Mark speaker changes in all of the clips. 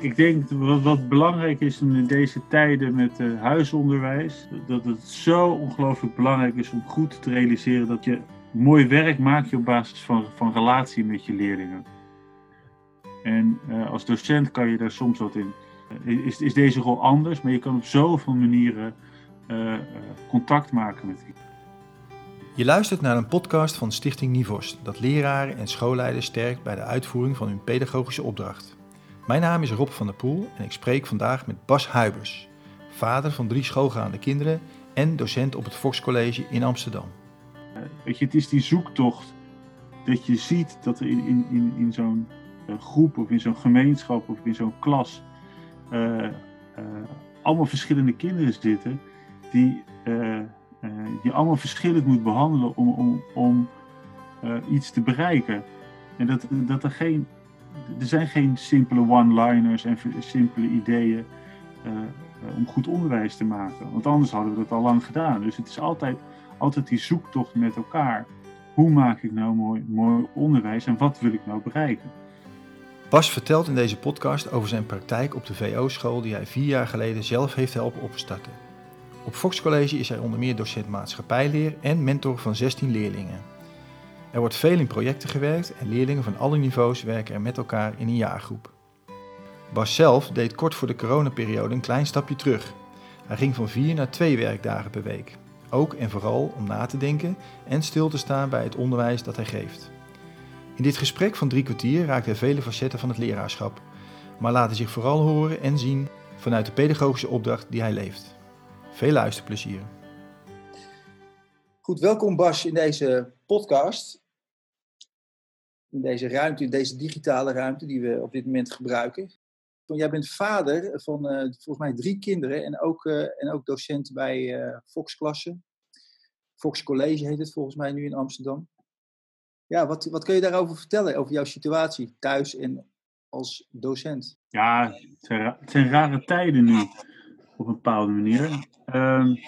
Speaker 1: ik denk wat, wat belangrijk is in deze tijden met uh, huisonderwijs, dat het zo ongelooflijk belangrijk is om goed te realiseren dat je mooi werk maakt op basis van, van relatie met je leerlingen. En uh, als docent kan je daar soms wat in. Uh, is, is deze rol anders, maar je kan op zoveel manieren contact maken met die.
Speaker 2: Je luistert naar een podcast van Stichting Nivos, dat leraren en schoolleiders sterkt bij de uitvoering van hun pedagogische opdracht. Mijn naam is Rob van der Poel en ik spreek vandaag met Bas Huibers, vader van drie schoolgaande kinderen en docent op het Fox College in Amsterdam.
Speaker 1: Weet je, het is die zoektocht dat je ziet dat er in, in, in, in zo'n groep of in zo'n gemeenschap of in zo'n klas uh, allemaal verschillende kinderen zitten die je allemaal verschillend moet behandelen om, om, om iets te bereiken. En dat, dat er geen, er zijn geen simpele one-liners en simpele ideeën om goed onderwijs te maken. Want anders hadden we dat al lang gedaan. Dus het is altijd, altijd die zoektocht met elkaar. Hoe maak ik nou mooi, mooi onderwijs en wat wil ik nou bereiken?
Speaker 2: Bas vertelt in deze podcast over zijn praktijk op de VO-school die hij vier jaar geleden zelf heeft helpen opstarten. Op Fox College is hij onder meer docent maatschappijleer en mentor van 16 leerlingen. Er wordt veel in projecten gewerkt en leerlingen van alle niveaus werken er met elkaar in een jaargroep. Bas zelf deed kort voor de coronaperiode een klein stapje terug. Hij ging van vier naar twee werkdagen per week. Ook en vooral om na te denken en stil te staan bij het onderwijs dat hij geeft. In dit gesprek van drie kwartier raakt hij vele facetten van het leraarschap, maar laat hij zich vooral horen en zien vanuit de pedagogische opdracht die hij leeft. Veel luisterplezier. Goed, welkom Bas in deze podcast. In deze ruimte, in deze digitale ruimte die we op dit moment gebruiken. Jij bent vader van uh, volgens mij drie kinderen en ook, uh, en ook docent bij uh, Fox Klasse. Fox College heet het volgens mij nu in Amsterdam. Ja, wat, wat kun je daarover vertellen, over jouw situatie thuis en als docent?
Speaker 1: Ja, het zijn, rare tijden nu, op een bepaalde manier. Um,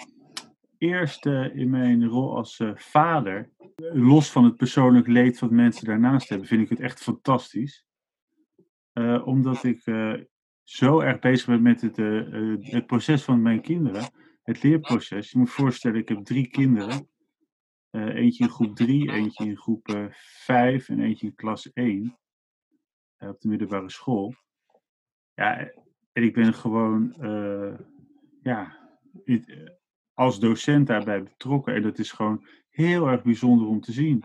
Speaker 1: eerst in mijn rol als uh, vader, los van het persoonlijk leed wat mensen daarnaast hebben, vind ik het echt fantastisch. Uh, omdat ik zo erg bezig ben met het, het proces van mijn kinderen, het leerproces. Je moet voorstellen, ik heb drie kinderen. Eentje in groep 3, eentje in groep uh, 5 en eentje in klas 1 uh, op de middelbare school. Ja, en ik ben gewoon ja, als docent daarbij betrokken. En dat is gewoon heel erg bijzonder om te zien.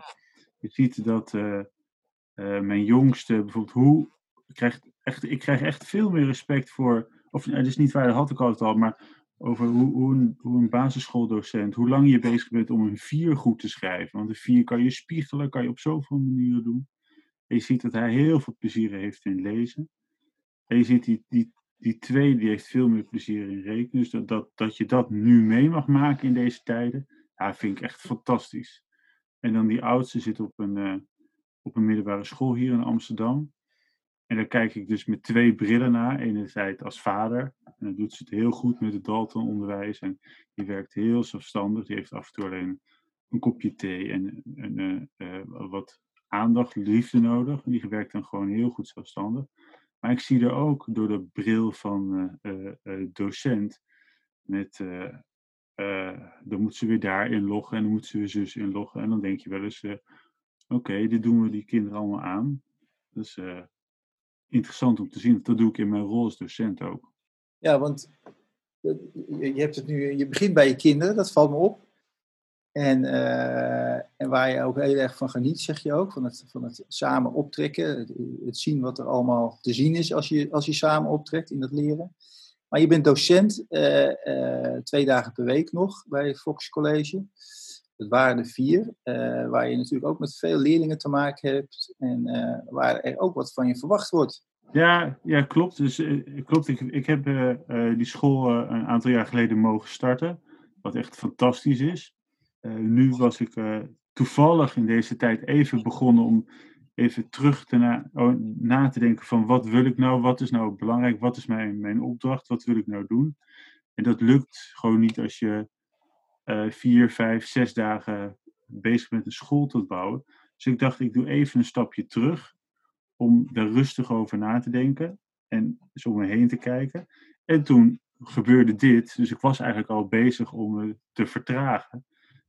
Speaker 1: Je ziet dat mijn jongste bijvoorbeeld, hoe krijgt echt, ik krijg echt veel meer respect voor. Of het is niet waar, dat had ik altijd al, maar over hoe, hoe, een, hoe een basisschooldocent, hoe lang je bezig bent om een vier goed te schrijven. Want een vier kan je spiegelen, kan je op zoveel manieren doen. En je ziet dat hij heel veel plezier heeft in lezen. En je ziet die, die, die twee, die heeft veel meer plezier in rekenen. Dus dat, dat, dat je dat nu mee mag maken in deze tijden, ja, vind ik echt fantastisch. En dan die oudste zit op een, uh, op een middelbare school hier in Amsterdam. En daar kijk ik dus met twee brillen naar. Enerzijds als vader. En dan doet ze het heel goed met het Dalton-onderwijs. En die werkt heel zelfstandig. Die heeft af en toe alleen een kopje thee en, en uh, uh, wat aandacht, liefde nodig. Die werkt dan gewoon heel goed zelfstandig. Maar ik zie er ook door de bril van uh, docent. Met, dan moet ze weer daar inloggen en dan moet ze weer zus inloggen. En dan denk je wel eens, oké, dit doen we die kinderen allemaal aan. Dus interessant om te zien. Dat doe ik in mijn rol als docent ook.
Speaker 2: Ja, want je, hebt het nu, je begint bij je kinderen, dat valt me op. En, en waar je ook heel erg van geniet, zeg je ook, van het, van het samen optrekken. Het, het, zien wat er allemaal te zien is als je, als je samen optrekt in het leren. Maar je bent docent uh, uh, twee dagen per week nog bij Fox College. Het waren er vier, uh, waar je natuurlijk ook met veel leerlingen te maken hebt en waar er ook wat van je verwacht wordt.
Speaker 1: Ja, ja klopt. Dus, klopt. Ik, ik heb die school een aantal jaar geleden mogen starten, wat echt fantastisch is. nu was ik toevallig in deze tijd even begonnen om even terug te na, oh, na te denken van wat wil ik nou, wat is nou belangrijk, wat is mijn, mijn opdracht, wat wil ik nou doen. En dat lukt gewoon niet als je uh, vier, vijf, zes dagen bezig met een school te bouwen. Dus ik dacht, ik doe even een stapje terug om daar rustig over na te denken. en zo om me heen te kijken. En toen gebeurde dit, dus ik was eigenlijk al bezig om me te vertragen.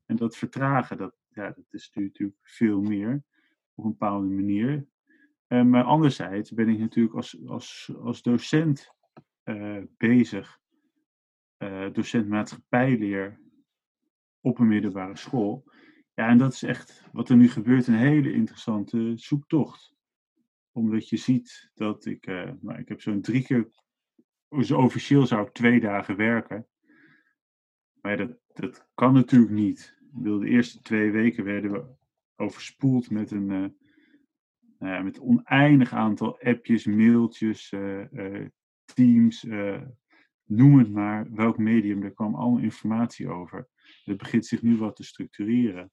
Speaker 1: En dat vertragen, dat, ja, dat is natuurlijk veel meer op een bepaalde manier. Uh, maar anderzijds ben ik natuurlijk als, als, als docent uh, bezig, uh, docent maatschappijleer op een middelbare school. Ja, en dat is echt wat er nu gebeurt, een hele interessante zoektocht. Omdat je ziet dat ik, nou, ik heb zo'n drie keer, dus officieel zou ik twee dagen werken. Maar dat, dat kan natuurlijk niet. De eerste twee weken werden we overspoeld met een, uh, uh, met oneindig aantal appjes, mailtjes, uh, teams, noem het maar, welk medium, er kwam allemaal informatie over. Het begint zich nu wat te structureren.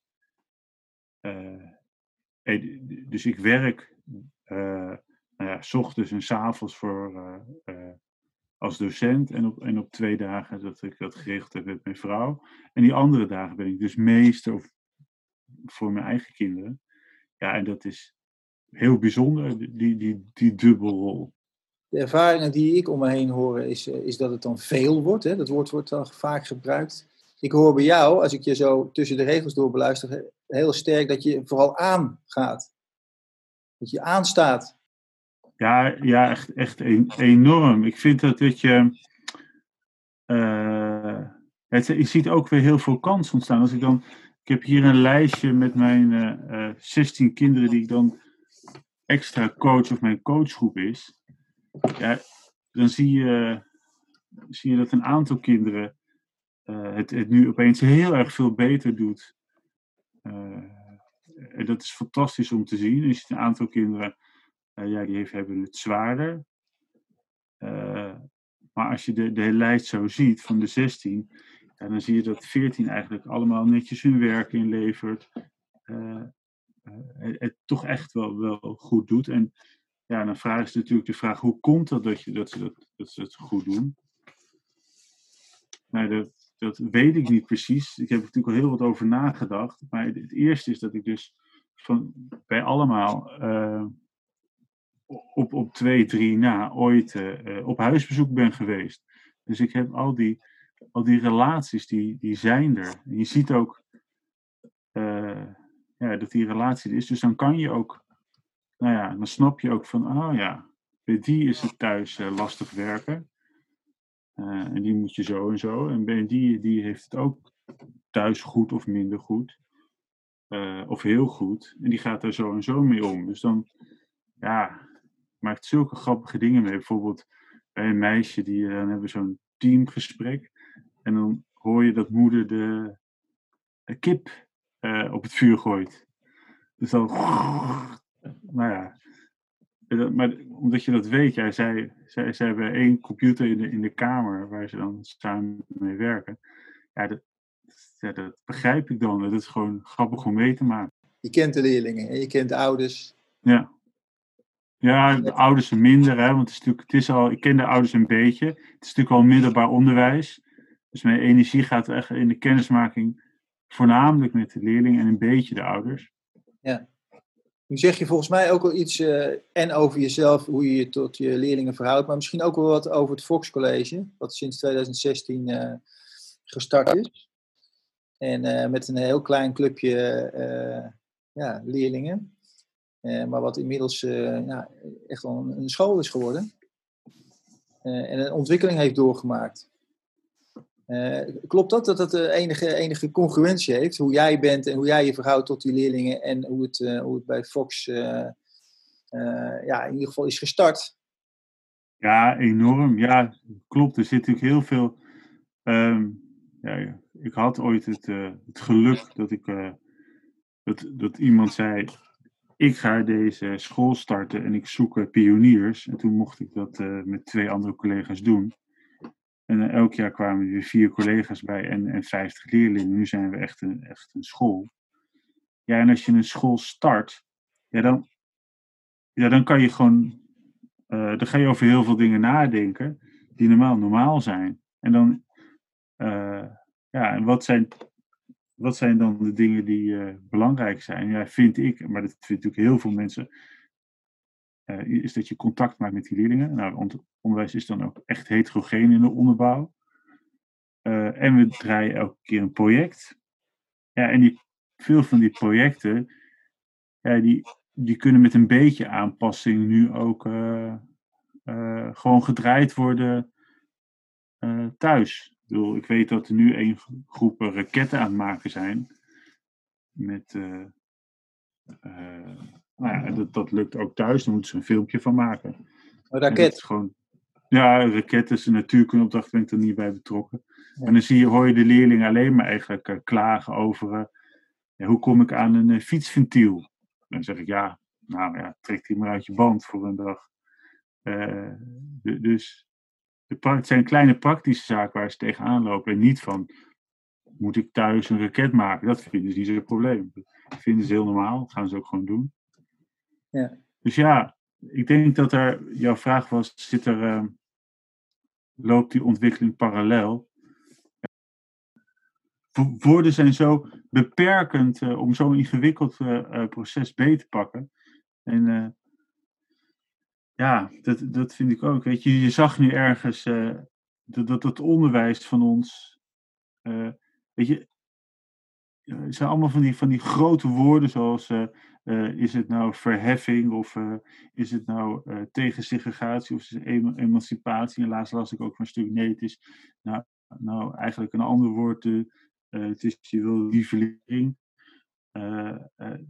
Speaker 1: dus ik werk nou ja, s ochtends en s avonds voor als docent en op, en op twee dagen dat ik dat gericht heb met mijn vrouw. En die andere dagen ben ik dus meester voor mijn eigen kinderen. Ja, en dat is heel bijzonder, die, die, die dubbelrol.
Speaker 2: De ervaringen die ik om me heen hoor, is, is dat het dan veel wordt. Hè? Dat woord wordt dan vaak gebruikt. Ik hoor bij jou, als ik je zo tussen de regels door beluister, heel sterk dat je vooral aangaat. Dat je aanstaat
Speaker 1: ja, ja echt, echt enorm. Ik vind dat, dat je. Uh, het, je ziet ook weer heel veel kansen ontstaan. Als ik dan. Ik heb hier een lijstje met mijn uh, uh, 16 kinderen die ik dan extra coach of mijn coachgroep is. Ja, dan zie je, zie je dat een aantal kinderen het, het nu opeens heel erg veel beter doet. en dat is fantastisch om te zien. Je ziet een aantal kinderen ja, die heeft, hebben het zwaarder. Uh, maar als je de, de hele lijst zo ziet van de 16, ja, dan zie je dat 14 eigenlijk allemaal netjes hun werk inlevert. Uh, het, het, toch echt wel, wel goed doet. En ja, dan vraag ze natuurlijk de vraag: hoe komt dat dat, je, dat, ze, dat, dat ze het goed doen? Nou, dat, dat weet ik niet precies. Ik heb er natuurlijk al heel wat over nagedacht. Maar het, eerste is dat ik dus van, bij allemaal op, op twee, drie na ooit uh, op huisbezoek ben geweest. Dus ik heb al die, al die relaties, die, die zijn er. En je ziet ook uh, ja, dat die relatie er is. Dus dan kan je ook, nou ja, dan snap je ook van, oh ja, bij die is het thuis lastig werken. en die moet je zo en zo. En bij die, die heeft het ook thuis goed of minder goed. of heel goed. En die gaat er zo en zo mee om. Dus dan, ja, maakt zulke grappige dingen mee. Bijvoorbeeld bij een meisje, die, uh, dan hebben zo'n teamgesprek. En dan hoor je dat moeder de, kip uh, op het vuur gooit. Dus dan, nou ja. Maar omdat je dat weet, ja, zij, zij, zij hebben één computer in de, in de kamer waar ze dan samen mee werken. Ja dat, ja, dat begrijp ik dan. Dat is gewoon grappig om mee te maken.
Speaker 2: Je kent de leerlingen en je kent de ouders.
Speaker 1: Ja. Ja, de ouders minder, hè, want het is natuurlijk, het is al, ik ken de ouders een beetje. Het is natuurlijk al middelbaar onderwijs. Dus mijn energie gaat echt in de kennismaking voornamelijk met de leerlingen en een beetje de ouders.
Speaker 2: Ja. Nu zeg je volgens mij ook wel iets uh, en over jezelf, hoe je je tot je leerlingen verhoudt, maar misschien ook wel wat over het Fox College, wat sinds 2016 uh, eh, gestart is. En uh, met een heel klein clubje ja, leerlingen. Eh, maar wat inmiddels eh, ja, echt wel een, een, school is geworden. Eh, en een ontwikkeling heeft doorgemaakt. klopt dat, dat het enige, enige congruentie heeft? Hoe jij bent en hoe jij je verhoudt tot die leerlingen en hoe het, hoe het bij Fox ja, in ieder geval is gestart?
Speaker 1: Ja, enorm. Ja, klopt. Er zit natuurlijk heel veel. Um, ja, ik had ooit het, het geluk dat ik dat, dat iemand zei: ik ga deze school starten en ik zoek uh, pioniers. En toen mocht ik dat uh, met twee andere collega's doen. En uh, elk jaar kwamen er vier collega's bij en, en 50 leerlingen. Nu zijn we echt een, echt een school. Ja, en als je een school start, ja, dan, ja, dan kan je gewoon, dan ga je over heel veel dingen nadenken die normaal normaal zijn. En dan, ja, en wat zijn wat zijn dan de dingen die uh, belangrijk zijn? Ja, vind ik, maar dat vind natuurlijk heel veel mensen. is dat je contact maakt met die leerlingen. Nou, onderwijs is dan ook echt heterogeen in de onderbouw. en we draaien elke keer een project. Ja, en die, veel van die projecten, die, die kunnen met een beetje aanpassing nu ook gewoon gedraaid worden thuis. Ik, bedoel, ik weet dat er nu een groep raketten aan het maken zijn. Met, uh, uh, nou ja, dat, dat lukt ook thuis, daar moeten ze een filmpje van maken.
Speaker 2: Een raket?
Speaker 1: Gewoon, ja, een raket is een natuurkundeopdracht, ben ik er niet bij betrokken. En dan zie je, hoor je de leerlingen alleen maar eigenlijk uh, klagen over ja, hoe kom ik aan een fietsventiel. Dan zeg ik ja, nou ja, trek die maar uit je band voor een dag. dus het zijn kleine praktische zaken waar ze tegenaan lopen. En niet van, moet ik thuis een raket maken? Dat vinden ze niet zo'n probleem. Dat vinden ze heel normaal. Dat gaan ze ook gewoon doen.
Speaker 2: Ja.
Speaker 1: Dus ja, ik denk dat er, jouw vraag was, zit er, uh, loopt die ontwikkeling parallel? Woorden zijn zo beperkend uh, om zo'n ingewikkeld uh, proces beter te pakken. En ja, dat, dat vind ik ook. Weet je, je zag nu ergens uh, dat, dat onderwijs van ons. Uh, weet je, het zijn allemaal van die, van die grote woorden zoals is het nou verheffing of is het nou tegen segregatie of is het emancipatie. En laatst las ik ook een stuk nee, het is nou, nou eigenlijk een ander woord. het is je wil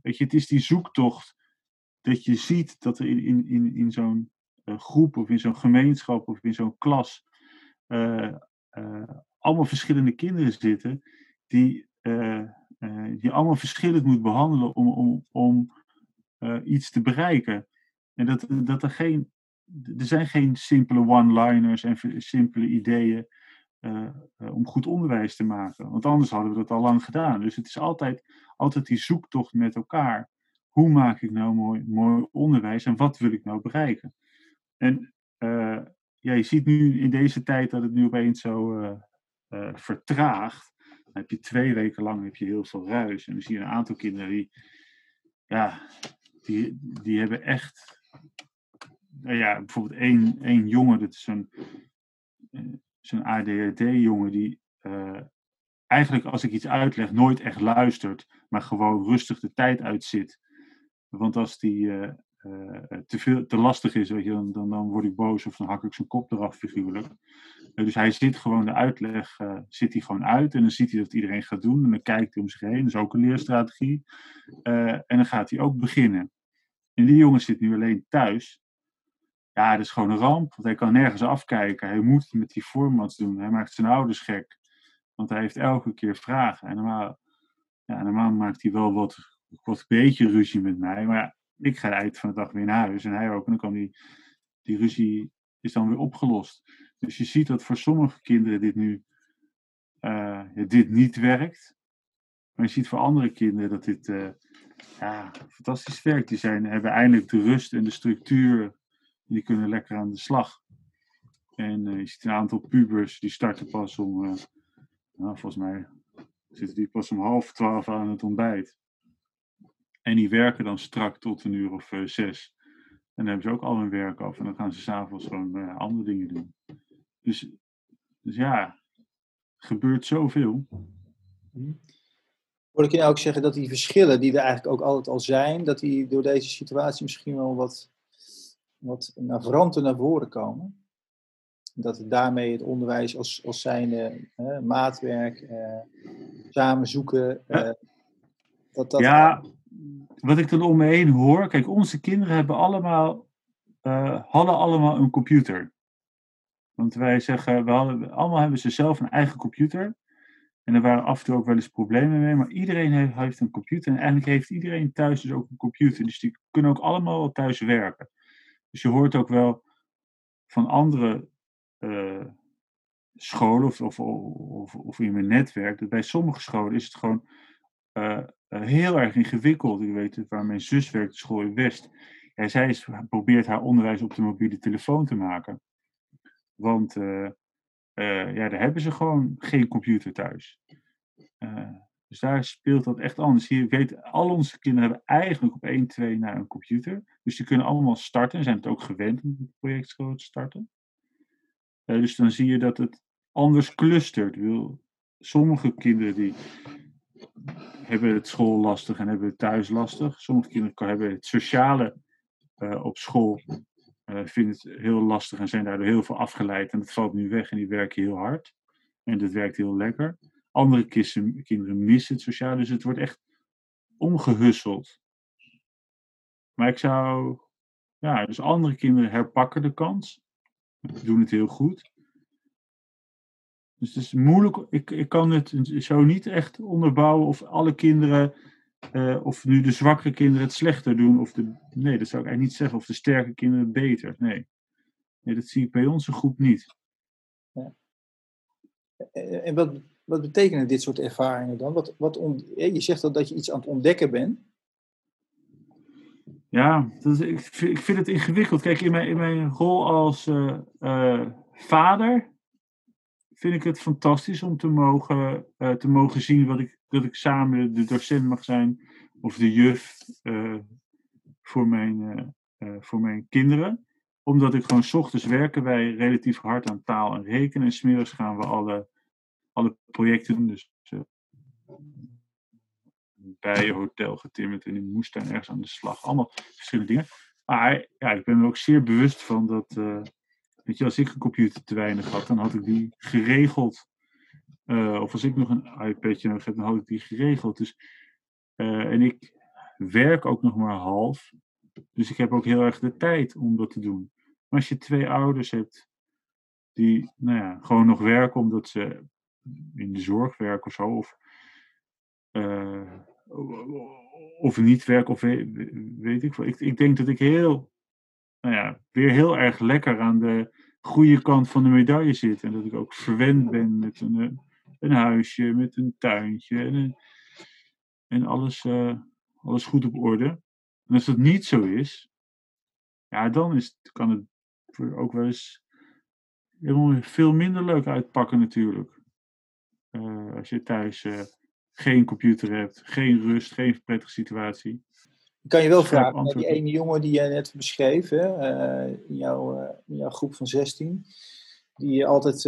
Speaker 1: weet je, het is die zoektocht dat je ziet dat er in, in, in, in zo'n uh, groep of in zo'n gemeenschap of in zo'n klas uh, uh, allemaal verschillende kinderen zitten die je allemaal verschillend moet behandelen om, om, om iets te bereiken. En dat, dat er geen, er zijn geen simpele one-liners en simpele ideeën om goed onderwijs te maken. Want anders hadden we dat al lang gedaan. Dus het is altijd, altijd die zoektocht met elkaar hoe maak ik nou mooi, mooi onderwijs en wat wil ik nou bereiken? En uh, ja, je ziet nu in deze tijd dat het nu opeens zo uh, uh, vertraagt. Dan heb je twee weken lang heb je heel veel ruis. En dan zie je een aantal kinderen die, ja, die, die hebben echt, nou ja, bijvoorbeeld één, één jongen, dat is zo'n zo'n ADHD-jongen, die eigenlijk als ik iets uitleg nooit echt luistert, maar gewoon rustig de tijd uitzit want als die uh, uh, te, veel, te lastig is, weet je, dan, dan, dan word ik boos of dan hak ik zijn kop eraf figuurlijk. Uh, dus hij zit gewoon de uitleg, zit hij gewoon uit en dan ziet hij dat iedereen gaat doen en dan kijkt hij om zich heen. Dat is ook een leerstrategie. en dan gaat hij ook beginnen. En die jongen zit nu alleen thuis. Ja, dat is gewoon een ramp, want hij kan nergens afkijken. Hij moet het met die formats doen. Hij maakt zijn ouders gek. Want hij heeft elke keer vragen. En normaal, ja, maakt hij wel wat wat een beetje ruzie met mij. Maar ik ga eind van de dag weer naar huis en hij ook. En dan kan die, die ruzie is dan weer opgelost. Dus je ziet dat voor sommige kinderen dit nu uh, dit niet werkt. Maar je ziet voor andere kinderen dat dit uh, ja, fantastisch werkt. Die zijn, hebben eindelijk de rust en de structuur. Die kunnen lekker aan de slag. En uh, je ziet een aantal pubers die starten pas om, nou, volgens mij zitten die pas om half twaalf aan het ontbijt. En die werken dan strak tot een uur of uh, zes. En dan hebben ze ook al hun werk af. En dan gaan ze s'avonds gewoon uh, andere dingen doen. Dus, dus ja, er gebeurt zoveel.
Speaker 2: Hoor ik je nou ook zeggen dat die verschillen die er eigenlijk ook altijd al zijn, dat die door deze situatie misschien wel wat, wat naar voren komen? Dat daarmee het onderwijs als, als zijnde uh, maatwerk, uh, samen zoeken. Uh,
Speaker 1: dat, dat ja, wat ik dan om me heen hoor, kijk, onze kinderen hebben allemaal, uh, hadden allemaal een computer. Want wij zeggen, we hadden, allemaal hebben ze zelf een eigen computer. En er waren af en toe ook wel eens problemen mee, maar iedereen heeft, een computer. En eigenlijk heeft iedereen thuis dus ook een computer. Dus die kunnen ook allemaal thuis werken. Dus je hoort ook wel van andere uh, scholen of, of, of, of in mijn netwerk, dat bij sommige scholen is het gewoon uh, heel erg ingewikkeld. Ik weet waar mijn zus werkt, school in West. Ja, zij is, probeert haar onderwijs op de mobiele telefoon te maken. Want uh, ja, daar hebben ze gewoon geen computer thuis. Dus daar speelt dat echt anders. Hier weten al onze kinderen hebben eigenlijk op 1, 2 naar een computer. Dus die kunnen allemaal starten. Zijn het ook gewend om het projectschool te starten. Dus dan zie je dat het anders clustert. Sommige kinderen die hebben het school lastig en hebben het thuis lastig. Sommige kinderen hebben het sociale uh, op school, uh, vinden het heel lastig en zijn daardoor heel veel afgeleid. En dat valt nu weg en die werken heel hard. En dat werkt heel lekker. Andere kinderen missen het sociaal, dus het wordt echt omgehusseld. Maar ik zou, ja, dus andere kinderen herpakken de kans, doen het heel goed. Dus het is moeilijk, ik, ik kan het zo niet echt onderbouwen of alle kinderen, uh, of nu de zwakke kinderen het slechter doen, of de, nee, dat zou ik eigenlijk niet zeggen, of de sterke kinderen het beter. Nee, nee dat zie ik bij onze groep niet.
Speaker 2: Ja. En wat, wat betekenen dit soort ervaringen dan? Wat, wat on, je zegt al dat je iets aan het ontdekken bent.
Speaker 1: Ja, dat is, ik, vind, ik vind het ingewikkeld. Kijk, in mijn, in mijn rol als uh, uh, vader vind ik het fantastisch om te mogen, uh, te mogen zien wat ik, dat ik samen de docent mag zijn of de juf voor, mijn, voor mijn kinderen. Omdat ik gewoon s ochtends werken wij relatief hard aan taal en rekenen en smiddags gaan we alle alle projecten. Dus bij een hotel getimmerd en in moestuin ergens aan de slag. Allemaal verschillende dingen. Maar ja, ik ben me ook zeer bewust van dat. Weet je, als ik een computer te weinig had, dan had ik die geregeld. Uh, of als ik nog een iPadje nodig heb, dan had ik die geregeld. Dus, en ik werk ook nog maar half. Dus ik heb ook heel erg de tijd om dat te doen. Maar als je twee ouders hebt die nou ja, gewoon nog werken omdat ze in de zorg werken of zo. Of, uh, of niet werken, of weet, weet ik veel. Ik, ik denk dat ik heel, nou ja, weer heel erg lekker aan de goede kant van de medaille zit. En dat ik ook verwend ben met een, een huisje, met een tuintje en, en alles, uh, alles goed op orde. En als dat niet zo is, ja, dan is, kan het ook wel eens veel minder leuk uitpakken natuurlijk. Uh, als je thuis geen computer hebt, geen rust, geen prettige situatie.
Speaker 2: Ik kan je wel vragen, naar die ene jongen die jij net beschreef, hè, uh, in, jouw, in, jouw, groep van 16, die altijd,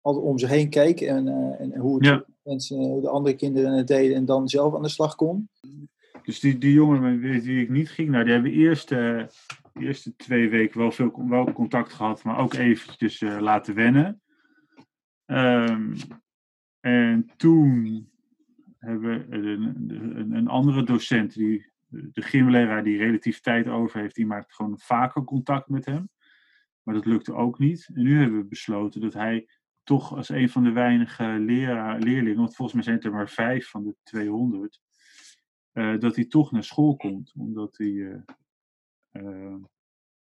Speaker 2: altijd om zich heen keek en, en hoe, het, ja. mensen, hoe de andere kinderen het deden en dan zelf aan de slag kon.
Speaker 1: Dus die, die jongen met wie ik niet ging, nou, die hebben eerst de eerste twee weken wel veel wel contact gehad, maar ook eventjes laten wennen. Um, en toen hebben we een, een, een, andere docent, die, de gymleraar die relatief tijd over heeft, die maakt gewoon vaker contact met hem. Maar dat lukte ook niet. En nu hebben we besloten dat hij toch als een van de weinige leraar, leerlingen, want volgens mij zijn het er maar vijf van de 200, uh, eh, dat hij toch naar school komt. Omdat hij uh, uh,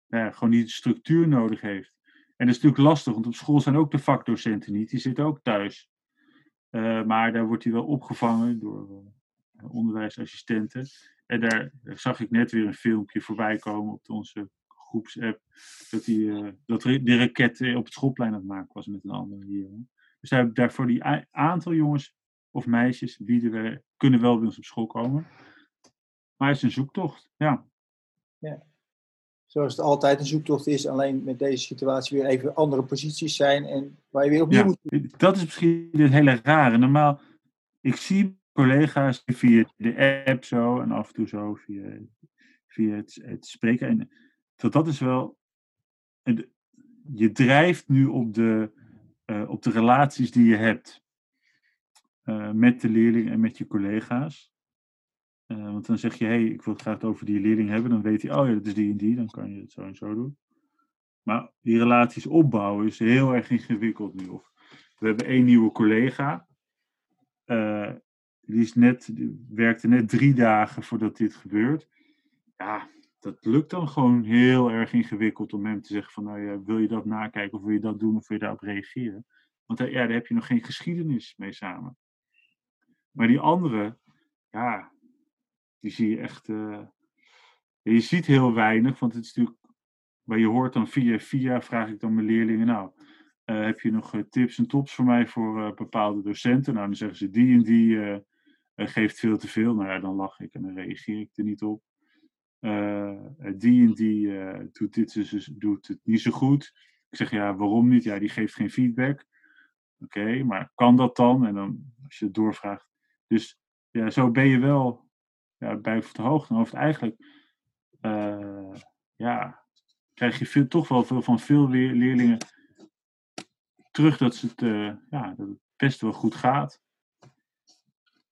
Speaker 1: ja, gewoon die structuur nodig heeft. En dat is natuurlijk lastig, want op school zijn ook de vakdocenten niet. Die zitten ook thuis. Maar daar wordt hij wel opgevangen door onderwijsassistenten. En daar, daar, zag ik net weer een filmpje voorbij komen op onze groepsapp. Dat, die, uh, dat de raket op het schoolplein aan het maken was met een andere hier. Dus daar, daar voor die aantal jongens of meisjes bieden we, kunnen wel bij ons op school komen. Maar het is een zoektocht, ja.
Speaker 2: ja zoals het altijd een zoektocht is, alleen met deze situatie weer even andere posities zijn en waar je weer opnieuw ja,
Speaker 1: moet. Dat is misschien het hele rare. Normaal, ik zie collega's via de app zo en af en toe zo via, via het, spreken. En dat, dat is wel. Je drijft nu op de, uh, op de relaties die je hebt uh, met de leerling en met je collega's. Uh, want dan zeg je, hey, ik wil het graag over die leerling hebben. Dan weet hij, oh ja, dat is die en die. Dan kan je het zo en zo doen. Maar die relaties opbouwen is heel erg ingewikkeld nu. Of we hebben één nieuwe collega. Die, is net, werkte net drie dagen voordat dit gebeurt. Ja, dat lukt dan gewoon heel erg ingewikkeld om hem te zeggen van, nou ja, wil je dat nakijken of wil je dat doen of wil je daarop reageren? Want ja, daar heb je nog geen geschiedenis mee samen. Maar die andere, ja, die zie je echt. Uh, je ziet heel weinig, want het is natuurlijk. Maar je hoort dan via via, vraag ik dan mijn leerlingen, nou, heb je nog tips en tops voor mij voor bepaalde docenten? Nou, dan zeggen ze die en die geeft veel te veel. Nou ja, dan lach ik en dan reageer ik er niet op. die en die doet dit dus, doet het niet zo goed. Ik zeg ja, waarom niet? Ja, die geeft geen feedback. Oké, maar kan dat dan? En dan, als je het doorvraagt. Dus ja, zo ben je wel ja, bij de hoogte. Of eigenlijk, uh, ja, krijg je veel, toch wel veel, van veel leerlingen terug dat, ze het, uh, ja, dat het best wel goed gaat.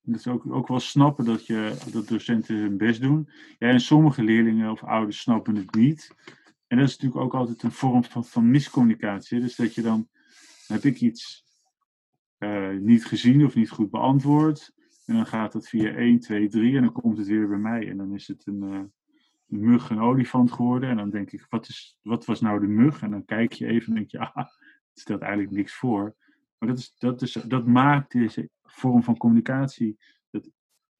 Speaker 1: En dat ook, ook wel snappen dat, je, dat docenten hun best doen. En sommige leerlingen of ouders snappen het niet. En dat is natuurlijk ook altijd een vorm van, van miscommunicatie. Dus dat je dan, heb ik iets uh, niet gezien of niet goed beantwoord. En dan gaat het via 1, 2, 3 en dan komt het weer bij mij. En dan is het een, uh, een mug, een olifant geworden. En dan denk ik, wat, is, wat was nou de mug? En dan kijk je even en denk je, ah, het stelt eigenlijk niks voor. Maar dat, is, dat, is, dat maakt deze vorm van communicatie, dat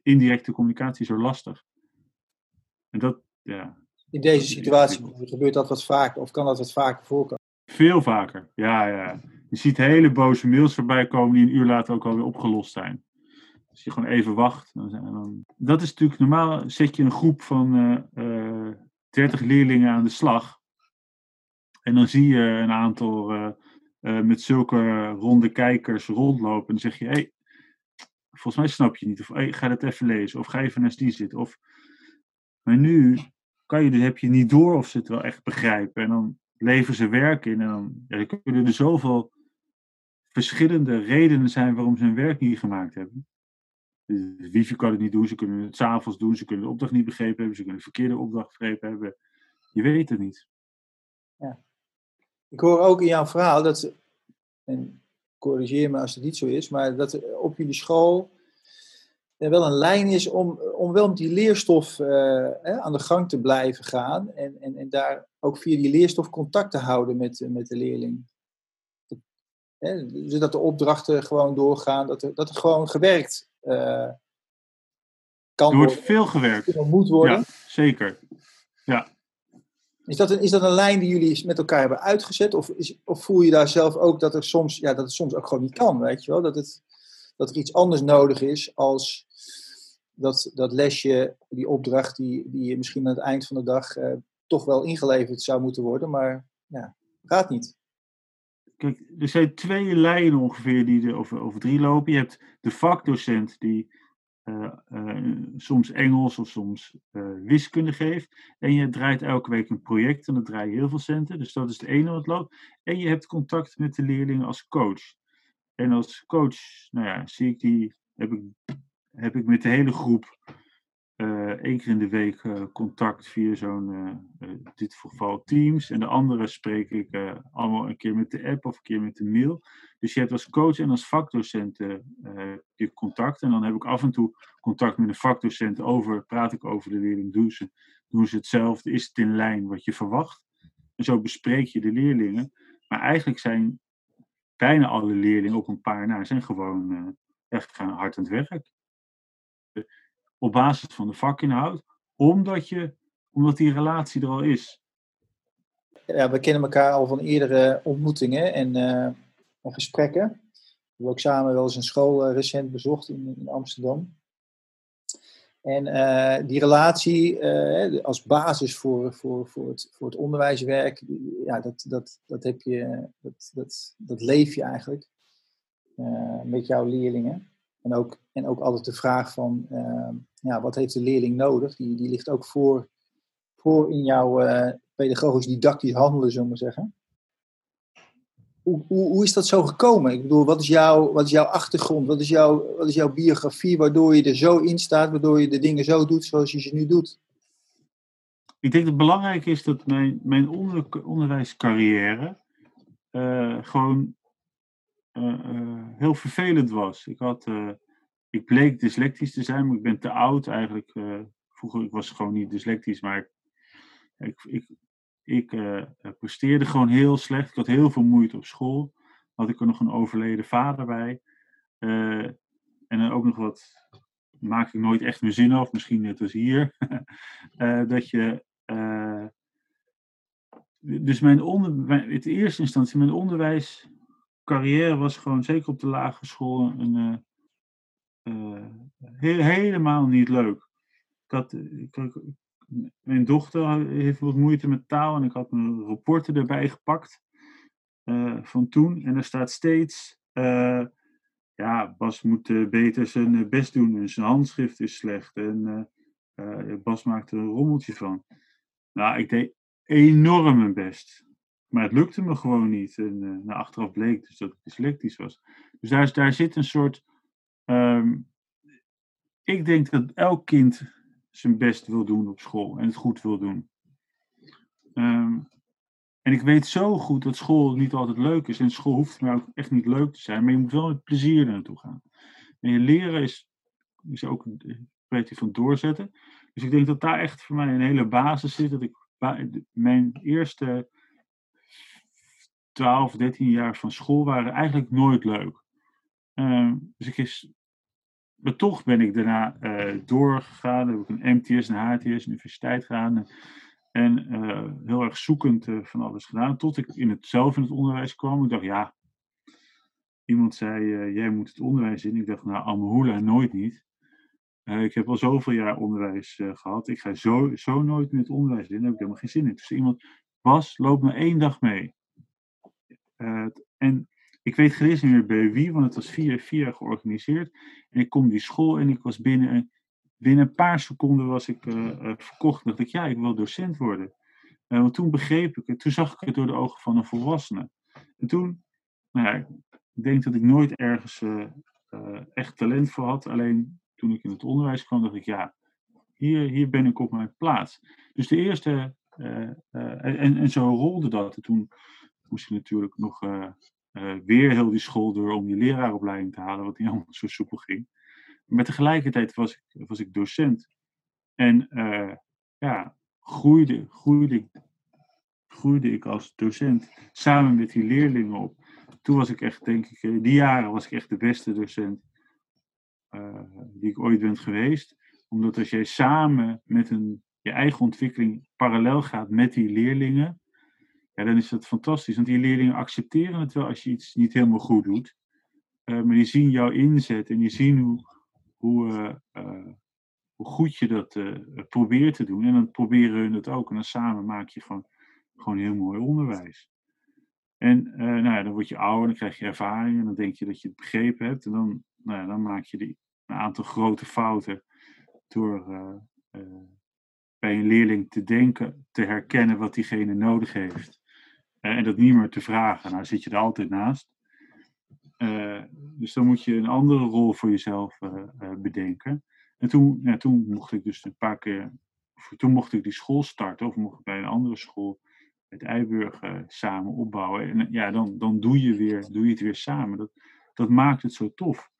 Speaker 1: indirecte communicatie, zo lastig. En dat, ja.
Speaker 2: In deze situatie gebeurt dat wat vaker, of kan dat wat vaker voorkomen?
Speaker 1: Veel vaker, ja, ja. Je ziet hele boze mails voorbij komen die een uur later ook alweer opgelost zijn. Als je gewoon even wacht. Dan, dan... Dat is natuurlijk normaal, zet je een groep van uh, uh, 30 leerlingen aan de slag. En dan zie je een aantal uh, met zulke ronde kijkers rondlopen. En dan zeg je, hé, hey, volgens mij snap je niet. Of hey, ga dat even lezen. Of ga even naast die zitten. Of... Maar nu kan je, heb je niet door of ze het wel echt begrijpen. En dan leveren ze werk in. En dan, ja, kunnen er zoveel verschillende redenen zijn waarom ze hun werk niet gemaakt hebben. De wifi kan het niet doen, ze kunnen het s'avonds doen, ze kunnen de opdracht niet begrepen hebben, ze kunnen de verkeerde opdracht begrepen hebben. Je weet het niet.
Speaker 2: Ja. Ik hoor ook in jouw verhaal dat, en corrigeer me als het niet zo is, maar dat op jullie school er wel een lijn is om, om wel met die leerstof uh, aan de gang te blijven gaan en, en, en daar ook via die leerstof contact te houden met, met de leerling. Hè, zodat de opdrachten gewoon doorgaan, dat er, dat er gewoon gewerkt uh, kan
Speaker 1: er wordt veel gewerkt.
Speaker 2: Moet worden.
Speaker 1: Ja, zeker. Ja.
Speaker 2: Is dat, een, is dat een lijn die jullie met elkaar hebben uitgezet? Of, is, of voel je daar zelf ook dat, er soms, ja, dat het soms ook gewoon niet kan, weet je wel? Dat, het, dat er iets anders nodig is als dat, dat lesje, die opdracht die, die misschien aan het eind van de dag uh, toch wel ingeleverd zou moeten worden, maar ja, gaat niet.
Speaker 1: Kijk, er zijn twee lijnen ongeveer die er over, over drie lopen. Je hebt de vakdocent die uh, uh, soms Engels of soms uh, wiskunde geeft. En je draait elke week een project en dan draai je heel veel centen. Dus dat is het ene wat loopt. En je hebt contact met de leerlingen als coach. En als coach, nou ja, zie ik die, heb ik, heb ik met de hele groep één keer in de week uh, contact via zo'n, in dit geval Teams. En de andere spreek ik allemaal een keer met de app of een keer met de mail. Dus je hebt als coach en als vakdocent je contact. En dan heb ik af en toe contact met een vakdocent over, praat ik over de leerling. Doen ze, doen ze hetzelfde? Is het in lijn wat je verwacht? En zo bespreek je de leerlingen. Maar eigenlijk zijn bijna alle leerlingen, op een paar na, zijn gewoon echt hard aan het werk op basis van de vakinhoud, omdat, je, omdat die relatie er al is.
Speaker 2: Ja, we kennen elkaar al van eerdere ontmoetingen en, uh, gesprekken. We hebben ook samen wel eens een school uh, recent bezocht in, in Amsterdam. En uh, die relatie als basis voor, voor, voor, het, voor het onderwijswerk, ja, dat, dat, dat, heb je, dat, dat, dat leef je eigenlijk met jouw leerlingen. En ook, en ook altijd de vraag van, ehm, ja, wat heeft de leerling nodig? Die, die ligt ook voor, voor in jouw uh, pedagogisch didactisch handelen, zullen we zeggen. Hoe, hoe, hoe, is dat zo gekomen? Ik bedoel, wat is, jouw, wat is jouw achtergrond? Wat is jouw, wat is jouw biografie waardoor je er zo in staat, waardoor je de dingen zo doet zoals je ze nu doet?
Speaker 1: Ik denk dat het belangrijk is dat mijn, mijn onder, onderwijscarrière uh, gewoon heel vervelend was. Ik, had, uh, ik bleek dyslectisch te zijn, maar ik ben te oud eigenlijk. Vroeger ik was gewoon niet dyslectisch, maar ik, ik, ik presteerde gewoon heel slecht. Ik had heel veel moeite op school. Had ik er nog een overleden vader bij. en dan ook nog wat, maak ik nooit echt mijn zin af, misschien net als hier. dat je dus mijn onder, het eerste instantie, mijn onderwijs carrière was gewoon, zeker op de lagere school, een, uh, helemaal niet leuk. Ik had, ik, mijn dochter heeft wat moeite met taal en ik had mijn rapporten erbij gepakt van toen. En er staat steeds, ja, Bas moet beter zijn best doen en zijn handschrift is slecht. En Bas maakt er een rommeltje van. Nou, ik deed enorm mijn best. Maar het lukte me gewoon niet. En na achteraf bleek dus dat ik dyslectisch was. Dus daar, daar zit een soort. Ehm, ik denk dat elk kind zijn best wil doen op school en het goed wil doen. Ehm, en ik weet zo goed dat school niet altijd leuk is. En school hoeft maar ook echt niet leuk te zijn, maar je moet wel met plezier er naartoe gaan. En je leren is, is ook een kwestie van doorzetten. Dus ik denk dat daar echt voor mij een hele basis zit. Dat ik mijn eerste 12, 13 jaar van school waren eigenlijk nooit leuk. Uh, dus ik is, maar toch ben ik daarna uh, doorgegaan. Heb ik een MTS, een HTS, universiteit gedaan. En uh, heel erg zoekend uh, van alles gedaan. Tot ik in het, zelf in het onderwijs kwam. Ik dacht, ja. Iemand zei, jij moet het onderwijs in. Ik dacht, nou, Amahula nooit niet. ik heb al zoveel jaar onderwijs gehad. Ik ga zo, zo nooit meer het onderwijs in. Daar heb ik helemaal geen zin in. Dus iemand, was, loop maar één dag mee. Uh, en ik weet gerust niet meer bij wie, want het was vier jaar georganiseerd. En ik kom die school en ik was binnen, binnen een paar seconden was ik uh, verkocht. dacht ik, ja, ik wil docent worden. want toen begreep ik het, toen zag ik het door de ogen van een volwassene. En toen, nou ja, ik denk dat ik nooit ergens echt talent voor had. Alleen toen ik in het onderwijs kwam, dacht ik, ja, hier, hier ben ik op mijn plaats. Dus de eerste, en, en zo rolde dat. En toen moest je natuurlijk nog uh, uh, weer heel die school door om je leraaropleiding te halen, wat niet allemaal zo soepel ging. Maar tegelijkertijd was ik, was ik docent. En uh, ja, groeide, groeide, groeide ik als docent samen met die leerlingen op. Toen was ik echt, denk ik, die jaren was ik echt de beste docent die ik ooit ben geweest. Omdat als jij samen met een, je eigen ontwikkeling parallel gaat met die leerlingen, ja, dan is dat fantastisch. Want die leerlingen accepteren het wel als je iets niet helemaal goed doet. Uh, maar die zien jouw inzet en die zien hoe, hoe, uh, uh, hoe goed je dat probeert te doen. En dan proberen hun het ook. En dan samen maak je gewoon, gewoon heel mooi onderwijs. En nou ja, dan word je ouder, dan krijg je ervaring en dan denk je dat je het begrepen hebt. En dan, nou ja, dan maak je die, een aantal grote fouten door bij een leerling te denken, te herkennen wat diegene nodig heeft. En dat niet meer te vragen. Nou zit je er altijd naast. Uh, dus dan moet je een andere rol voor jezelf uh, bedenken. En toen, ja, toen mocht ik dus een paar keer, toen mocht ik die school starten, of mocht ik bij een andere school met Eiburg samen opbouwen. En ja, dan, dan doe, je weer, doe je het weer samen. Dat, dat maakt het zo tof.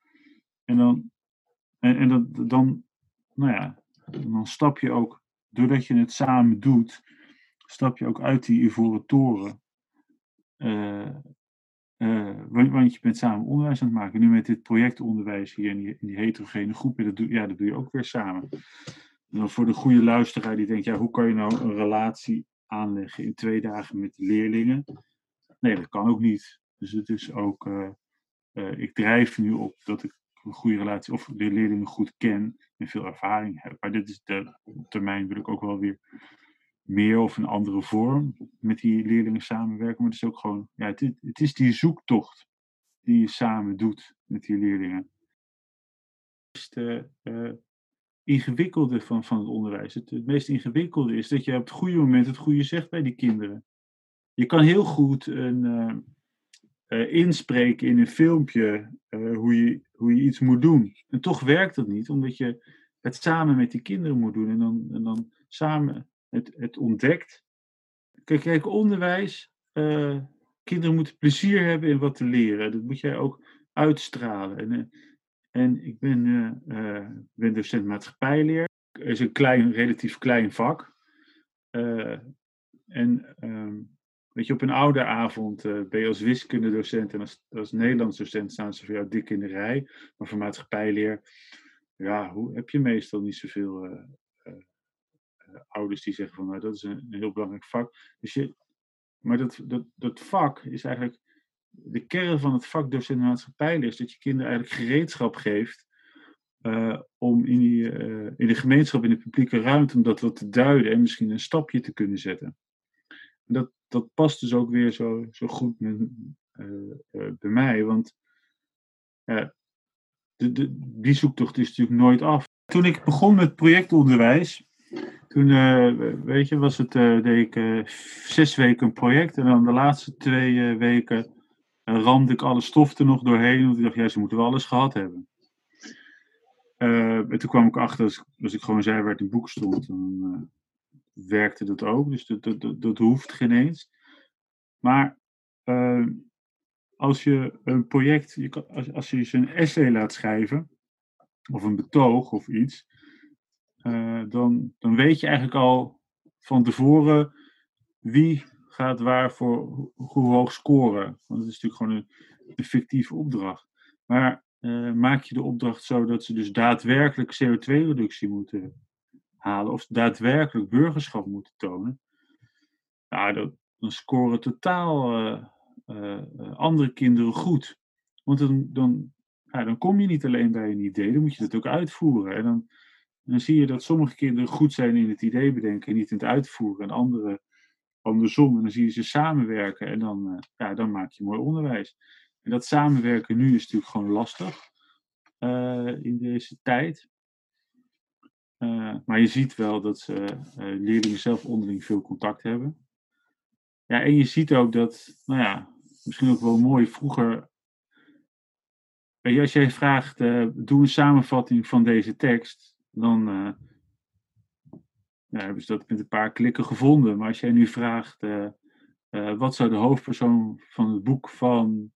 Speaker 1: En dan, en, en dat, dan, nou ja, dan stap je ook, doordat je het samen doet, stap je ook uit die ivoren toren. Uh, uh, want je bent samen onderwijs aan het maken. Nu met dit projectonderwijs hier in die, heterogene groepen, dat doe, ja, dat doe je ook weer samen. Voor de goede luisteraar die denkt, ja, hoe kan je nou een relatie aanleggen in twee dagen met leerlingen? Nee, dat kan ook niet. Dus het is ook, uh, ik drijf nu op dat ik een goede relatie of de leerlingen goed ken en veel ervaring heb. Maar dit is de termijn wil ik ook wel weer meer of een andere vorm met die leerlingen samenwerken. Maar het is ook gewoon, ja, het, het is die zoektocht die je samen doet met die leerlingen. Het is de uh, ingewikkelde van, van het onderwijs. Het, meest ingewikkelde is dat je op het goede moment het goede zegt bij die kinderen. Je kan heel goed een, uh, inspreken in een filmpje hoe, je, hoe je iets moet doen. En toch werkt dat niet, omdat je het samen met die kinderen moet doen. En dan, en dan samen het, het ontdekt. Kijk, onderwijs. Uh, kinderen moeten plezier hebben in wat te leren. Dat moet jij ook uitstralen. En, uh, en ik ben, uh, docent maatschappijleer. Het is een klein, relatief klein vak. en um, weet je, op een oude avond ben je als wiskundedocent en als, Nederlands docent staan ze voor jou dik in de rij. Maar voor maatschappijleer, ja, hoe, heb je meestal niet zoveel eh, ouders die zeggen van nou, dat is een, heel belangrijk vak. Dus je, maar dat, dat, dat vak is eigenlijk de kern van het vak docent maatschappijleer is dat je kinderen eigenlijk gereedschap geeft eh, om in, die, eh, in de gemeenschap, in de publieke ruimte, om dat wat te duiden en misschien een stapje te kunnen zetten. En dat, dat past dus ook weer zo, zo goed met, bij mij, want de, de, die zoektocht is natuurlijk nooit af. Toen ik begon met projectonderwijs, toen, weet je, was het, deed ik zes weken een project en dan de laatste twee weken ramde ik alle stof er nog doorheen. Want ik dacht, ja, ze moeten wel alles gehad hebben. Uh, en toen kwam ik achter, als, als ik gewoon zei waar het in boek stond, dan uh, werkte dat ook. Dus dat, dat, dat, hoeft geen eens. Maar uh, als je een project, je als, als je je een essay laat schrijven, of een betoog of iets, dan, dan weet je eigenlijk al van tevoren wie gaat waar voor hoe hoog scoren. Want het is natuurlijk gewoon een, fictieve opdracht. Maar uh, maak je de opdracht zo dat ze dus daadwerkelijk CO2-reductie moeten halen, of daadwerkelijk burgerschap moeten tonen, dan, scoren totaal uh, andere kinderen goed. Want dan, dan, ja, dan kom je niet alleen bij een idee, dan moet je dat ook uitvoeren. En dan, dan zie je dat sommige kinderen goed zijn in het idee bedenken en niet in het uitvoeren, en andere andersom. En dan zie je ze samenwerken en dan, uh, ja, dan maak je mooi onderwijs. En dat samenwerken nu is natuurlijk gewoon lastig uh, in deze tijd. Uh, maar je ziet wel dat leerlingen zelf onderling veel contact hebben. Ja, en je ziet ook dat, nou ja, misschien ook wel mooi, vroeger Weet je, als jij vraagt, doe een samenvatting van deze tekst, dan, ja, hebben ze dat met een paar klikken gevonden. Maar als jij nu vraagt, uh, uh, wat zou de hoofdpersoon van het boek van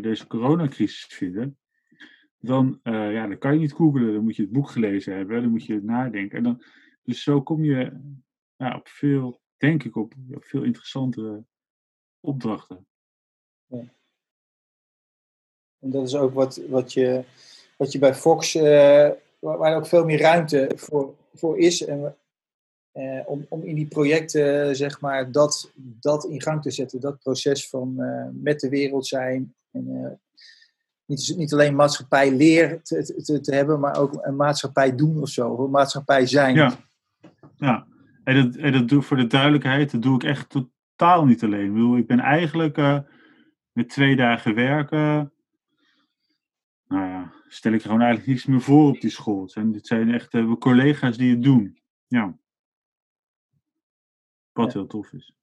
Speaker 1: deze coronacrisis vinden? Dan, ja, dan kan je niet googlen, dan moet je het boek gelezen hebben, dan moet je nadenken. En dan, dus zo kom je op veel, denk ik, op, op veel interessantere opdrachten. Ja.
Speaker 2: En dat is ook wat, wat, je, wat je bij Fox, waar ook veel meer ruimte voor, voor is. En uh, om, om in die projecten, zeg maar, dat, dat in gang te zetten. Dat proces van uh, met de wereld zijn. En, uh, niet, niet alleen maatschappij leer te, te, te, hebben, maar ook een maatschappij doen of zo. Een maatschappij zijn.
Speaker 1: Ja, ja. En, dat, en dat doe voor de duidelijkheid, dat doe ik echt totaal niet alleen. Ik, ik ben eigenlijk met twee dagen werken. Nou ja, stel ik gewoon eigenlijk niets meer voor op die school. Het zijn, het zijn echt collega's die het doen. Ja. Wat heel tof is.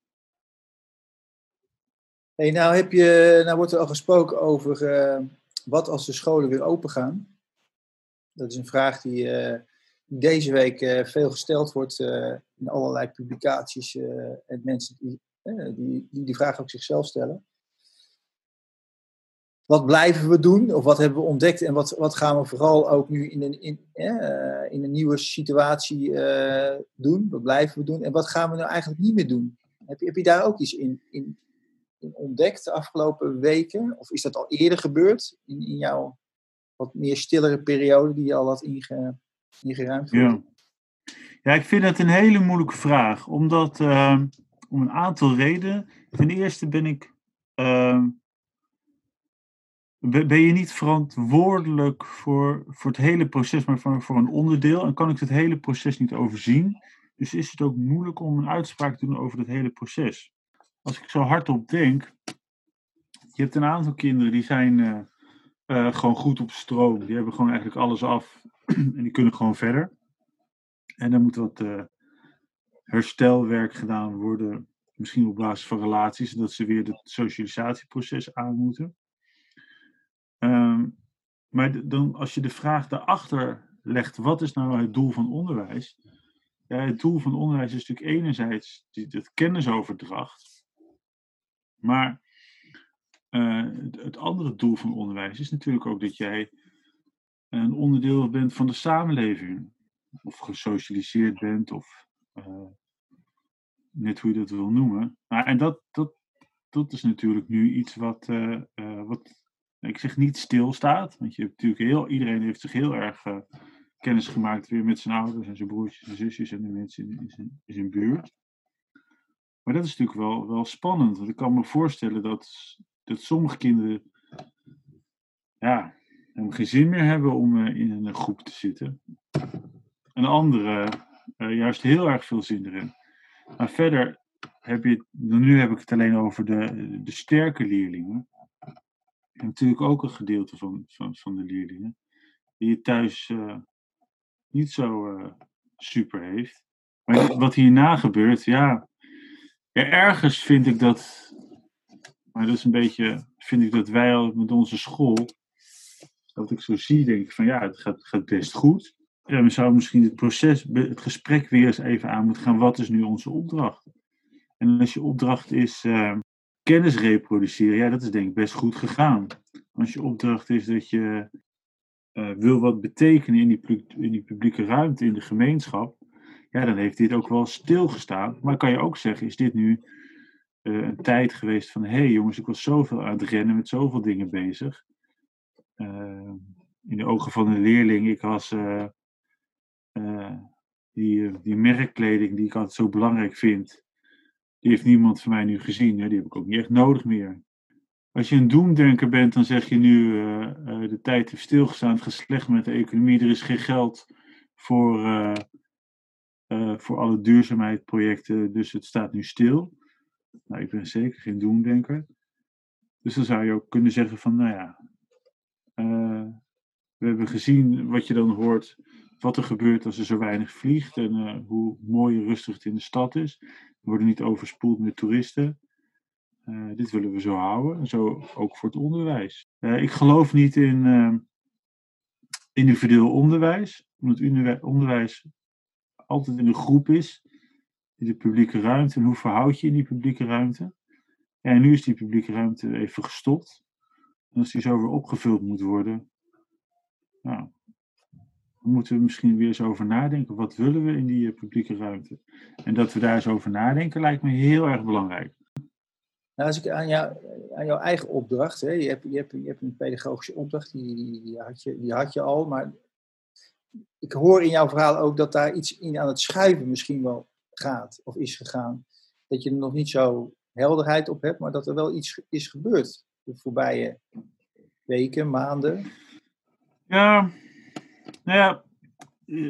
Speaker 2: Hey, nou, heb je, nou wordt er al gesproken over uh, wat als de scholen weer open gaan. Dat is een vraag die uh, deze week veel gesteld wordt in allerlei publicaties en mensen die, die, die die vraag ook zichzelf stellen wat blijven we doen? Of wat hebben we ontdekt? En wat, wat gaan we vooral ook nu in een, in, uh, in een nieuwe situatie uh, doen? Wat blijven we doen? En wat gaan we nou eigenlijk niet meer doen? Heb je, heb je daar ook iets in, in, ontdekt de afgelopen weken? Of is dat al eerder gebeurd in, in jouw wat meer stillere periode die je al had inge, ingeruimd?
Speaker 1: Ja. ja, ik vind het een hele moeilijke vraag. Omdat, uh, om een aantal redenen. Ten eerste ben ik ben je niet verantwoordelijk voor, voor het hele proces, maar voor, voor een onderdeel. En kan ik het hele proces niet overzien. Dus is het ook moeilijk om een uitspraak te doen over het hele proces. Als ik zo hardop denk, je hebt een aantal kinderen die zijn uh, uh, gewoon goed op stroom. Die hebben gewoon eigenlijk alles af en die kunnen gewoon verder. En dan moet wat uh, herstelwerk gedaan worden, misschien op basis van relaties, zodat ze weer het socialisatieproces aan moeten. Um, maar dan, als je de vraag daarachter legt, wat is nou het doel van onderwijs? Ja, het doel van onderwijs is natuurlijk enerzijds het kennisoverdracht. Maar uh, het andere doel van onderwijs is natuurlijk ook dat jij een onderdeel bent van de samenleving. Of gesocialiseerd bent, of uh, net hoe je dat wil noemen. En dat, dat, dat is natuurlijk nu iets wat, uh, wat ik zeg niet stilstaat, want je hebt natuurlijk heel, iedereen heeft zich heel erg uh, kennis gemaakt weer met zijn ouders en zijn broertjes en zusjes en de mensen in, in, zijn, in zijn buurt. Maar dat is natuurlijk wel, wel spannend, want ik kan me voorstellen dat dat sommige kinderen ja, geen zin meer hebben om eh, in een groep te zitten. En andere eh, juist heel erg veel zin erin. Maar verder heb je, nu heb ik het alleen over de, de sterke leerlingen. En natuurlijk ook een gedeelte van, van, van de leerlingen die het thuis eh, niet zo super heeft. Maar wat hierna gebeurt, ja, ja, ergens vind ik dat, maar dat is een beetje, vind ik dat wij al met onze school, dat ik zo zie, denk ik van ja, het gaat, gaat best goed. Ja, we zouden misschien het proces, het gesprek weer eens even aan moeten gaan. Wat is nu onze opdracht? En als je opdracht is uh, kennis reproduceren, ja, dat is denk ik best goed gegaan. Als je opdracht is dat je uh, wil wat betekenen in die, in die publieke ruimte, in de gemeenschap, ja, dan heeft dit ook wel stilgestaan. Maar kan je ook zeggen, is dit nu uh, een tijd geweest van, hé hey jongens, ik was zoveel aan het rennen, met zoveel dingen bezig. Uh, in de ogen van een leerling, ik was die, die merkkleding die ik altijd zo belangrijk vind, die heeft niemand van mij nu gezien. Hè? Die heb ik ook niet echt nodig meer. Als je een doemdenker bent, dan zeg je nu, de tijd heeft stilgestaan, het gaat slecht met de economie, er is geen geld voor uh, voor alle duurzaamheidsprojecten, dus het staat nu stil. Nou, ik ben zeker geen doemdenker. Dus dan zou je ook kunnen zeggen van, nou ja, we hebben gezien wat je dan hoort, wat er gebeurt als er zo weinig vliegt en uh, hoe mooi en rustig het in de stad is. We worden niet overspoeld met toeristen. dit willen we zo houden, en zo ook voor het onderwijs. ik geloof niet in individueel onderwijs, omdat onderwijs altijd in een groep is, in de publieke ruimte. En hoe verhoud je in die publieke ruimte? En nu is die publieke ruimte even gestopt. En als die zo weer opgevuld moet worden, nou, dan moeten we misschien weer eens over nadenken. Wat willen we in die eh, publieke ruimte? En dat we daar eens over nadenken lijkt me heel erg belangrijk.
Speaker 2: Nou, als ik aan, jou, aan jouw eigen opdracht, hè, je, hebt, je, hebt, je hebt een pedagogische opdracht, die, die, had je, die had je al, maar ik hoor in jouw verhaal ook dat daar iets in aan het schuiven misschien wel gaat of is gegaan. Dat je er nog niet zo helderheid op hebt, maar dat er wel iets is gebeurd de voorbije weken, maanden.
Speaker 1: Ja, nou ja,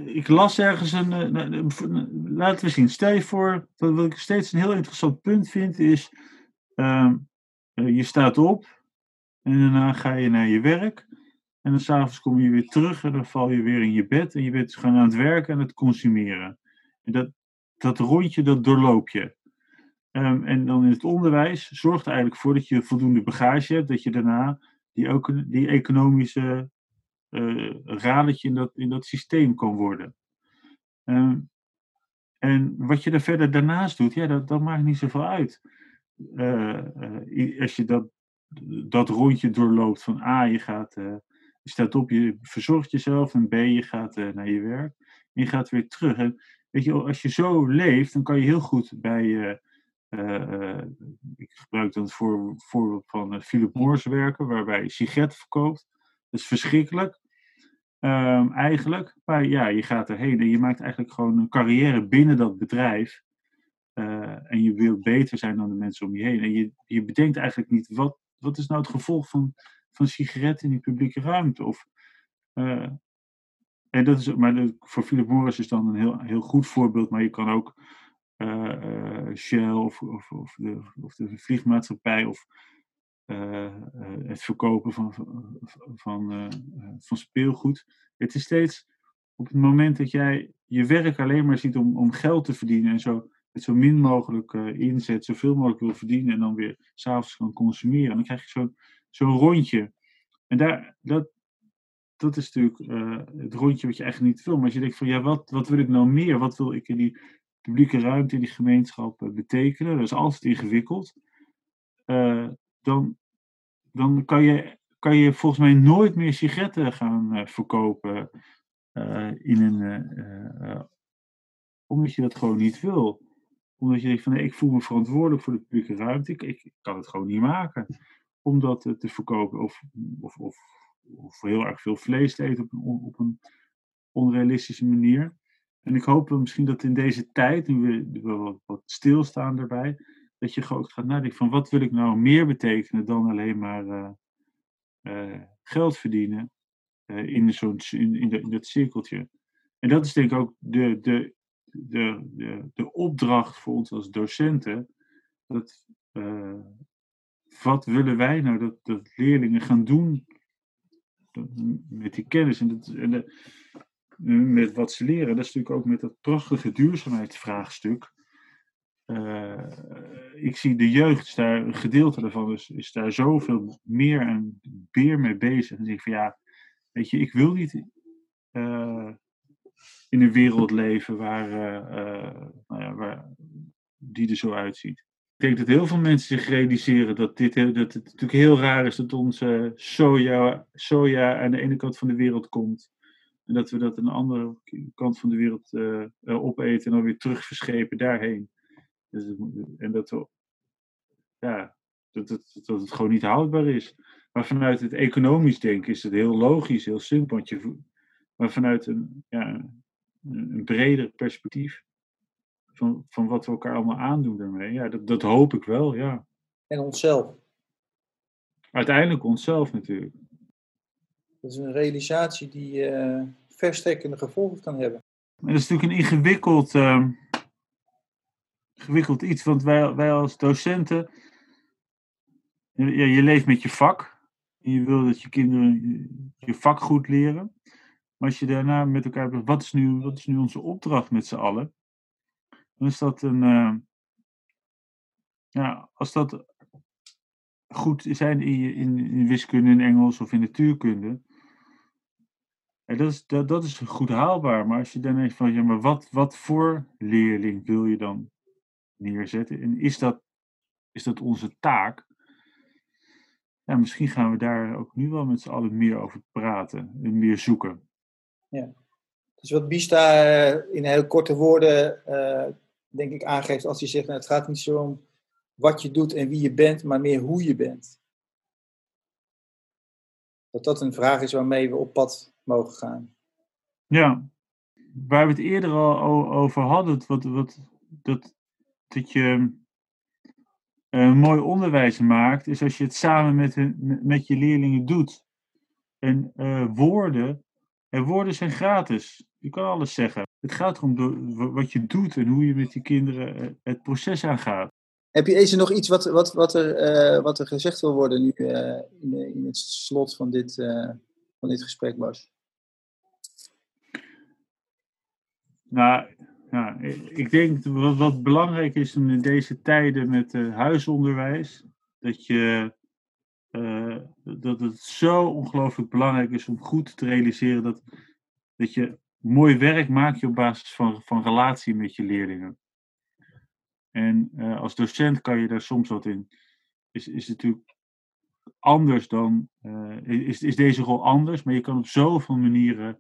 Speaker 1: ik las ergens een. Eh, eh, laten we zien. Stel je voor, wat ik steeds een heel interessant punt vind, is. Uh, je staat op en daarna ga je naar je werk. En dan s'avonds kom je weer terug en dan val je weer in je bed. En je bent gewoon aan het werken en het consumeren. En dat, dat rondje, dat doorloop je. Um, en dan in het onderwijs zorgt er eigenlijk voor dat je voldoende bagage hebt. Dat je daarna die, ook, die economische uh, radertje in dat, in dat systeem kan worden. Um, en wat je er verder daarnaast doet, ja, dat, dat maakt niet zoveel uit. Uh, uh, als je dat, dat rondje doorloopt van A, je gaat je staat op, je verzorgt jezelf en B, je gaat uh, naar je werk. En je gaat weer terug. Weet je, als je zo leeft, dan kan je heel goed bij, uh, uh, ik gebruik dan het voor, voorbeeld van Philip Morris werken, waarbij je sigaretten verkoopt. Is verschrikkelijk, um, eigenlijk. Maar ja, je gaat erheen en je maakt eigenlijk gewoon een carrière binnen dat bedrijf. en je wilt beter zijn dan de mensen om je heen. En je, je bedenkt eigenlijk niet, wat, wat is nou het gevolg van van sigaretten in die publieke ruimte. Of, uh, en dat is, maar voor Philip Morris is dan een heel, heel goed voorbeeld, maar je kan ook uh, Shell of, of, of, de, of de vliegmaatschappij of het verkopen van, van, van, van speelgoed. Het is steeds op het moment dat jij je werk alleen maar ziet om, om geld te verdienen en zo het zo min mogelijk inzet, zoveel mogelijk wil verdienen en dan weer s'avonds kan consumeren. Dan krijg je zo'n zo'n rondje. En daar, dat, dat is natuurlijk het rondje wat je eigenlijk niet wil. Maar als je denkt van ja, wat, wat wil ik nou meer? Wat wil ik in die publieke ruimte, in die gemeenschap betekenen? Dat is altijd ingewikkeld. Dan, dan kan, je, kan je volgens mij nooit meer sigaretten gaan verkopen in een, omdat je dat gewoon niet wil. Omdat je denkt van nee, ik voel me verantwoordelijk voor de publieke ruimte. Ik, ik kan het gewoon niet maken om dat eh, te verkopen. Of, of, of, heel erg veel vlees te eten op een, onrealistische manier. En ik hoop misschien dat in deze tijd, nu we, we wat, wat stilstaan daarbij, dat je ook gaat nadenken van wat wil ik nou meer betekenen dan alleen maar eh, eh, geld verdienen uh, in, zo'n, in, in, dat cirkeltje. En dat is denk ik ook de, de, de, de, de opdracht voor ons als docenten. Dat, wat willen wij nou dat, dat leerlingen gaan doen met die kennis en, dat, en met wat ze leren? Dat is natuurlijk ook met dat prachtige duurzaamheidsvraagstuk. Uh, ik zie de jeugd, daar, een gedeelte daarvan is, is daar zoveel meer en meer mee bezig. En ik van ja, weet je, ik wil niet uh, in een wereld leven waar, uh, nou ja, waar die er zo uitziet. Ik denk dat heel veel mensen zich realiseren dat, dit, dat het natuurlijk heel raar is dat onze soja, soja aan de ene kant van de wereld komt. En dat we dat aan de andere kant van de wereld opeten en dan weer terug verschepen daarheen. Dus en dat, ja, dat, dat, dat het gewoon niet houdbaar is. Maar vanuit het economisch denken is het heel logisch, heel simpel. Want je, maar vanuit een, ja, een breder perspectief van, van wat we elkaar allemaal aandoen daarmee, ja, dat, dat hoop ik wel, ja.
Speaker 2: En onszelf.
Speaker 1: Uiteindelijk onszelf natuurlijk.
Speaker 2: Dat is een realisatie die uh, verstrekkende gevolgen kan hebben.
Speaker 1: En dat is natuurlijk een ingewikkeld. Uh, ingewikkeld iets, want wij, wij als docenten, ja, je leeft met je vak. En je wil dat je kinderen je vak goed leren. Maar als je daarna met elkaar hebt, wat is nu, wat is nu onze opdracht met z'n allen? Dan is dat een, uh, ja, als dat goed zijn in, in, in wiskunde, in Engels of in natuurkunde, ja, dat, is, dat, dat is goed haalbaar. Maar als je dan denkt van, ja, maar wat, wat voor leerling wil je dan neerzetten. En is dat, is dat onze taak? Ja, misschien gaan we daar ook nu wel met z'n allen meer over praten en meer zoeken.
Speaker 2: Ja. Dus wat Bista uh, in heel korte woorden, uh, denk ik, aangeeft als hij zegt, nou, het gaat niet zo om wat je doet en wie je bent, maar meer hoe je bent. Dat dat een vraag is waarmee we op pad mogen gaan.
Speaker 1: Ja, waar we het eerder al over hadden, wat, wat, dat, dat je een mooi onderwijs maakt, is als je het samen met, met je leerlingen doet. En uh, woorden, en woorden zijn gratis. Je kan alles zeggen. Het gaat erom wat je doet en hoe je met die kinderen eh, het proces aangaat.
Speaker 2: Heb je eens nog iets wat, wat, wat, er, uh, wat er gezegd wil worden nu uh, in, in, het slot van dit, van dit gesprek, Bas?
Speaker 1: Nou, ja, ik denk wat, wat belangrijk is in deze tijden met uh, huisonderwijs, dat, je, uh, dat het zo ongelooflijk belangrijk is om goed te realiseren dat, dat je mooi werk maakt op basis van, van relatie met je leerlingen. En uh, als docent kan je daar soms wat in. Is, is natuurlijk anders dan. is, is deze rol anders, maar je kan op zoveel manieren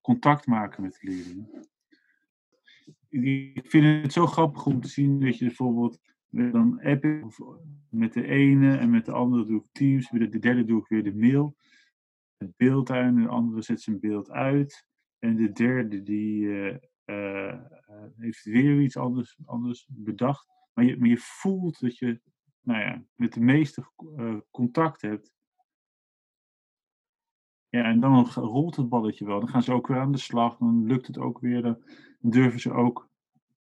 Speaker 1: contact maken met de leerlingen ik vind het zo grappig om te zien dat je bijvoorbeeld dan met de ene en met de andere doe ik Teams, met de derde doe ik weer de mail, het beeld en de andere zet zijn beeld uit en de derde die uh, uh, heeft weer iets anders, anders bedacht. Maar je, maar je voelt dat je nou ja, met de meeste uh, contact hebt. Ja, en dan rolt het balletje wel. Dan gaan ze ook weer aan de slag. Dan lukt het ook weer. Dan durven ze ook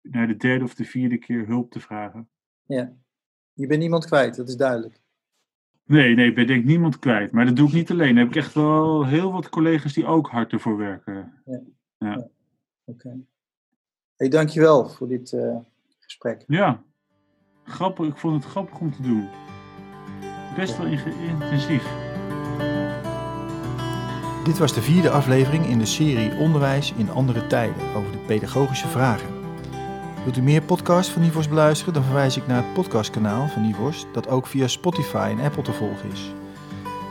Speaker 1: naar de derde of de vierde keer hulp te vragen.
Speaker 2: Ja, je bent niemand kwijt, dat is duidelijk.
Speaker 1: Nee, nee, ik ben denk niemand kwijt. Maar dat doe ik niet alleen. Dan heb ik echt wel heel wat collega's die ook hard ervoor werken. Ja. ja. ja.
Speaker 2: Oké. Okay. Hey, dankjewel voor dit uh, gesprek.
Speaker 1: Ja, grappig. Ik vond het grappig om te doen. Best wel intensief.
Speaker 3: Dit was de vierde aflevering in de serie Onderwijs in andere tijden over de pedagogische vragen. Wilt u meer podcasts van Nivos beluisteren, dan verwijs ik naar het podcastkanaal van Nivos, dat ook via Spotify en Apple te volgen is.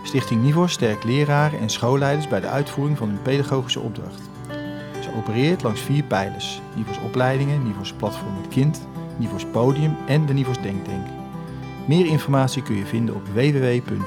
Speaker 3: Stichting Nivos sterkt leraren en schoolleiders bij de uitvoering van hun pedagogische opdracht. Ze opereert langs vier pijlers: Nivos opleidingen, Nivos platform met kind, Nivos podium en de Nivos Denktank. Meer informatie kun je vinden op www.nivos.nl.